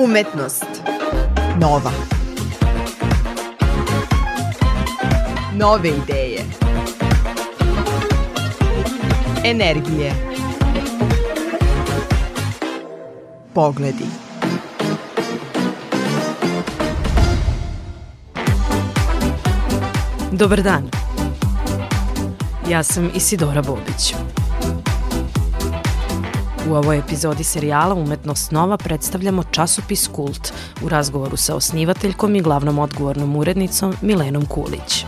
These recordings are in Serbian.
Umetnost. Nova. Nove ideje. Energije. Pogledi. Dobar dan. Ja sam Isidora Bobić. U ovoj epizodi serijala Umetnost nova predstavljamo časopis Kult u razgovoru sa osnivateljkom i glavnom odgovornom urednicom Milenom Kulić.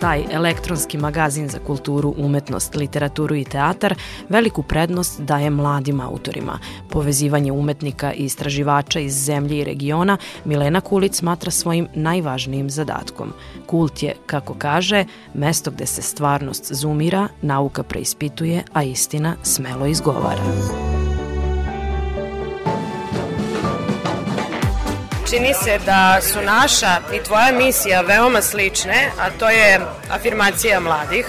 Taj elektronski magazin za kulturu, umetnost, literaturu i teatar veliku prednost daje mladim autorima. Povezivanje umetnika i istraživača iz zemlje i regiona Milena Kulic smatra svojim najvažnijim zadatkom. Kult je, kako kaže, mesto gde se stvarnost zumira, nauka preispituje, a istina smelo izgovara. Čini se da su naša i tvoja misija veoma slične, a to je afirmacija mladih.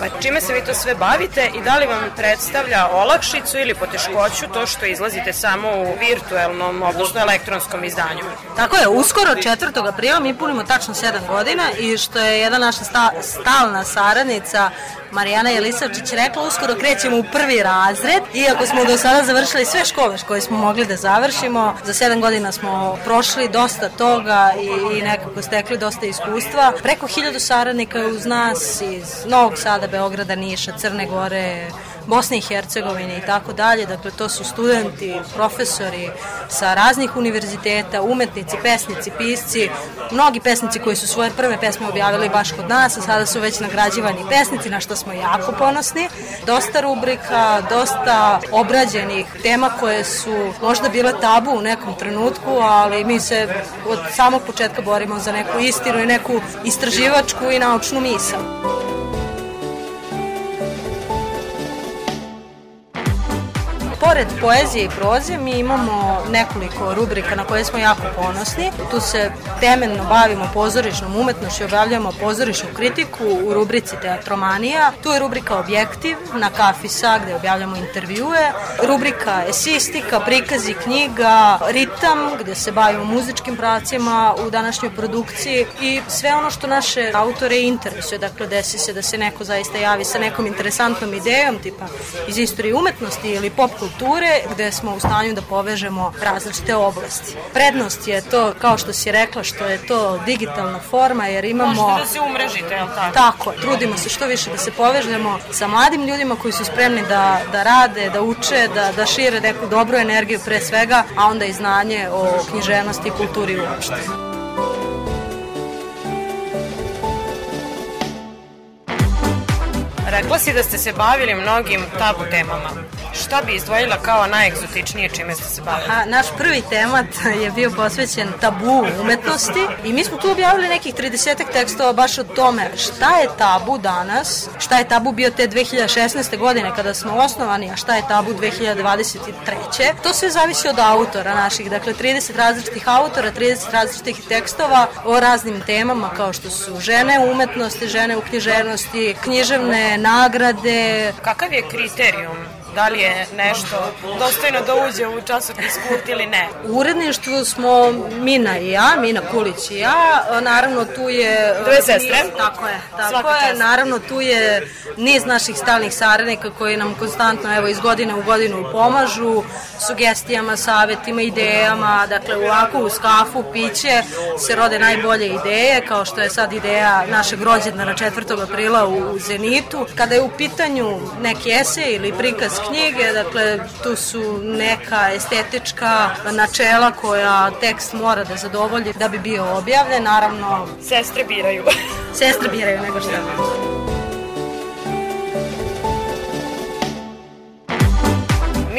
Pa čime se vi to sve bavite i da li vam predstavlja olakšicu ili poteškoću to što izlazite samo u virtuelnom, odnosno elektronskom izdanju? Tako je, uskoro 4. aprila mi punimo tačno 7 godina i što je jedna naša sta, stalna saradnica Marijana Jelisavčić rekla, uskoro krećemo u prvi razred, iako smo do sada završili sve škole koje smo mogli da završimo, za 7 godina smo prošli dosta toga i, i nekako stekli dosta iskustva. Preko hiljadu saradnika uz nas iz Novog Sada, Beograda, Niša, Crne Gore, Bosne i Hercegovine i tako dalje. Dakle, to su studenti, profesori sa raznih univerziteta, umetnici, pesnici, pisci, mnogi pesnici koji su svoje prve pesme objavili baš kod nas, a sada su već nagrađivani pesnici, na što smo jako ponosni. Dosta rubrika, dosta obrađenih tema koje su možda bile tabu u nekom trenutku, ali mi se od samog početka borimo za neku istinu i neku istraživačku i naučnu misao. Pored poezije i proze mi imamo nekoliko rubrika na koje smo jako ponosni. Tu se temeljno bavimo pozorišnom umetnošću, objavljamo pozorišnu kritiku u rubrici Teatromanija. Tu je rubrika Objektiv na Kafisa gde objavljamo intervjue, rubrika Esistika, prikazi knjiga, Ritam gde se bavimo muzičkim pracima u današnjoj produkciji i sve ono što naše autore interesuje. Dakle, desi se da se neko zaista javi sa nekom interesantnom idejom, tipa iz istorije umetnosti ili pop kulture gde smo u stanju da povežemo različite oblasti. Prednost je to, kao što si rekla, što je to digitalna forma jer imamo... Možete da se umrežite, je li tako? Tako, trudimo se što više da se povežemo sa mladim ljudima koji su spremni da, da rade, da uče, da, da šire neku dobru energiju pre svega, a onda i znanje o književnosti i kulturi uopšte. Rekla si da ste se bavili mnogim tabu temama. Šta bi izdvojila kao najegzotičnije čime ste se bavili? Aha, naš prvi temat je bio posvećen tabu umetnosti i mi smo tu objavili nekih 30 tekstova baš o tome šta je tabu danas, šta je tabu bio te 2016. godine kada smo osnovani, a šta je tabu 2023. To sve zavisi od autora naših, dakle 30 različitih autora, 30 različitih tekstova o raznim temama kao što su žene u umetnosti, žene u književnosti, književne nagrade. Kakav je kriterijum da li je nešto dostojno da uđe u časopis Kult ili ne? U uredništvu smo Mina i ja, Mina Kulić i ja, naravno tu je... Dve sestre? Niz, tako je, tako je, naravno tu je niz naših stalnih saradnika koji nam konstantno evo iz godine u godinu pomažu sugestijama, savetima, idejama, dakle ovako uz kafu, piće se rode najbolje ideje, kao što je sad ideja našeg rođendana 4. aprila u Zenitu. Kada je u pitanju neki esej ili prikaz knjige, dakle tu su neka estetička načela koja tekst mora da zadovolji da bi bio objavljen, naravno... Sestre biraju. Sestre biraju, nego šta.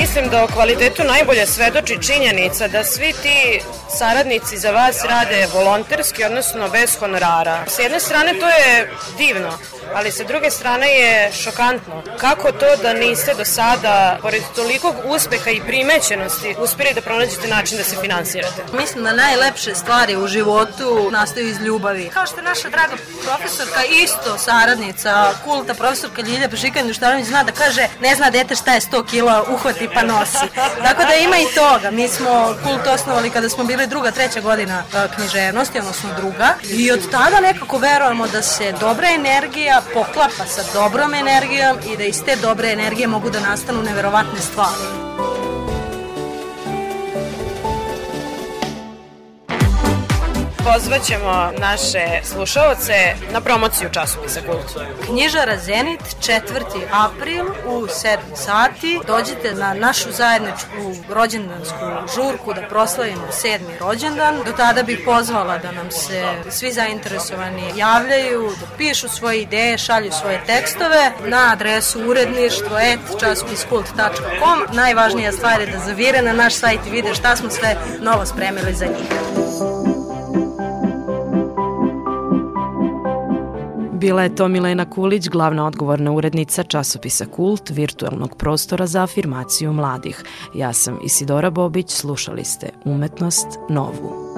Mislim da o kvalitetu najbolje svedoči činjenica da svi ti saradnici za vas rade volonterski, odnosno bez honorara. S jedne strane to je divno, ali sa druge strane je šokantno. Kako to da niste do sada, pored tolikog uspeha i primećenosti, uspeli da pronađete način da se finansirate? Mislim da najlepše stvari u životu nastaju iz ljubavi. Kao što je naša draga profesorka, isto saradnica kulta, profesorka Ljilja Pešikan Duštanović zna da kaže ne zna dete šta je 100 kila, uhvati pa nosi. Tako da ima i toga. Mi smo kult osnovali kada smo bili druga, treća godina e, književnosti, odnosno druga. I od tada nekako verujemo da se dobra energija poklapa sa dobrom energijom i da iz te dobre energije mogu da nastanu neverovatne stvari. Pozvaćemo naše slušalce na promociju časopisa Kult. Knjižara Zenit, 4. april u 7 sati. Dođite na našu zajedničku rođendansku žurku da proslavimo 7. rođendan. Do tada bih pozvala da nam se svi zainteresovani javljaju, da pišu svoje ideje, šalju svoje tekstove na adresu uredništvo časopiskult.com. Najvažnija stvar je da zavire na naš sajt i vide šta smo sve novo spremili za njih. Bila je to Milena Kulić, glavna odgovorna urednica časopisa Kult, virtualnog prostora za afirmaciju mladih. Ja sam Isidora Bobić, slušali ste Umetnost novu.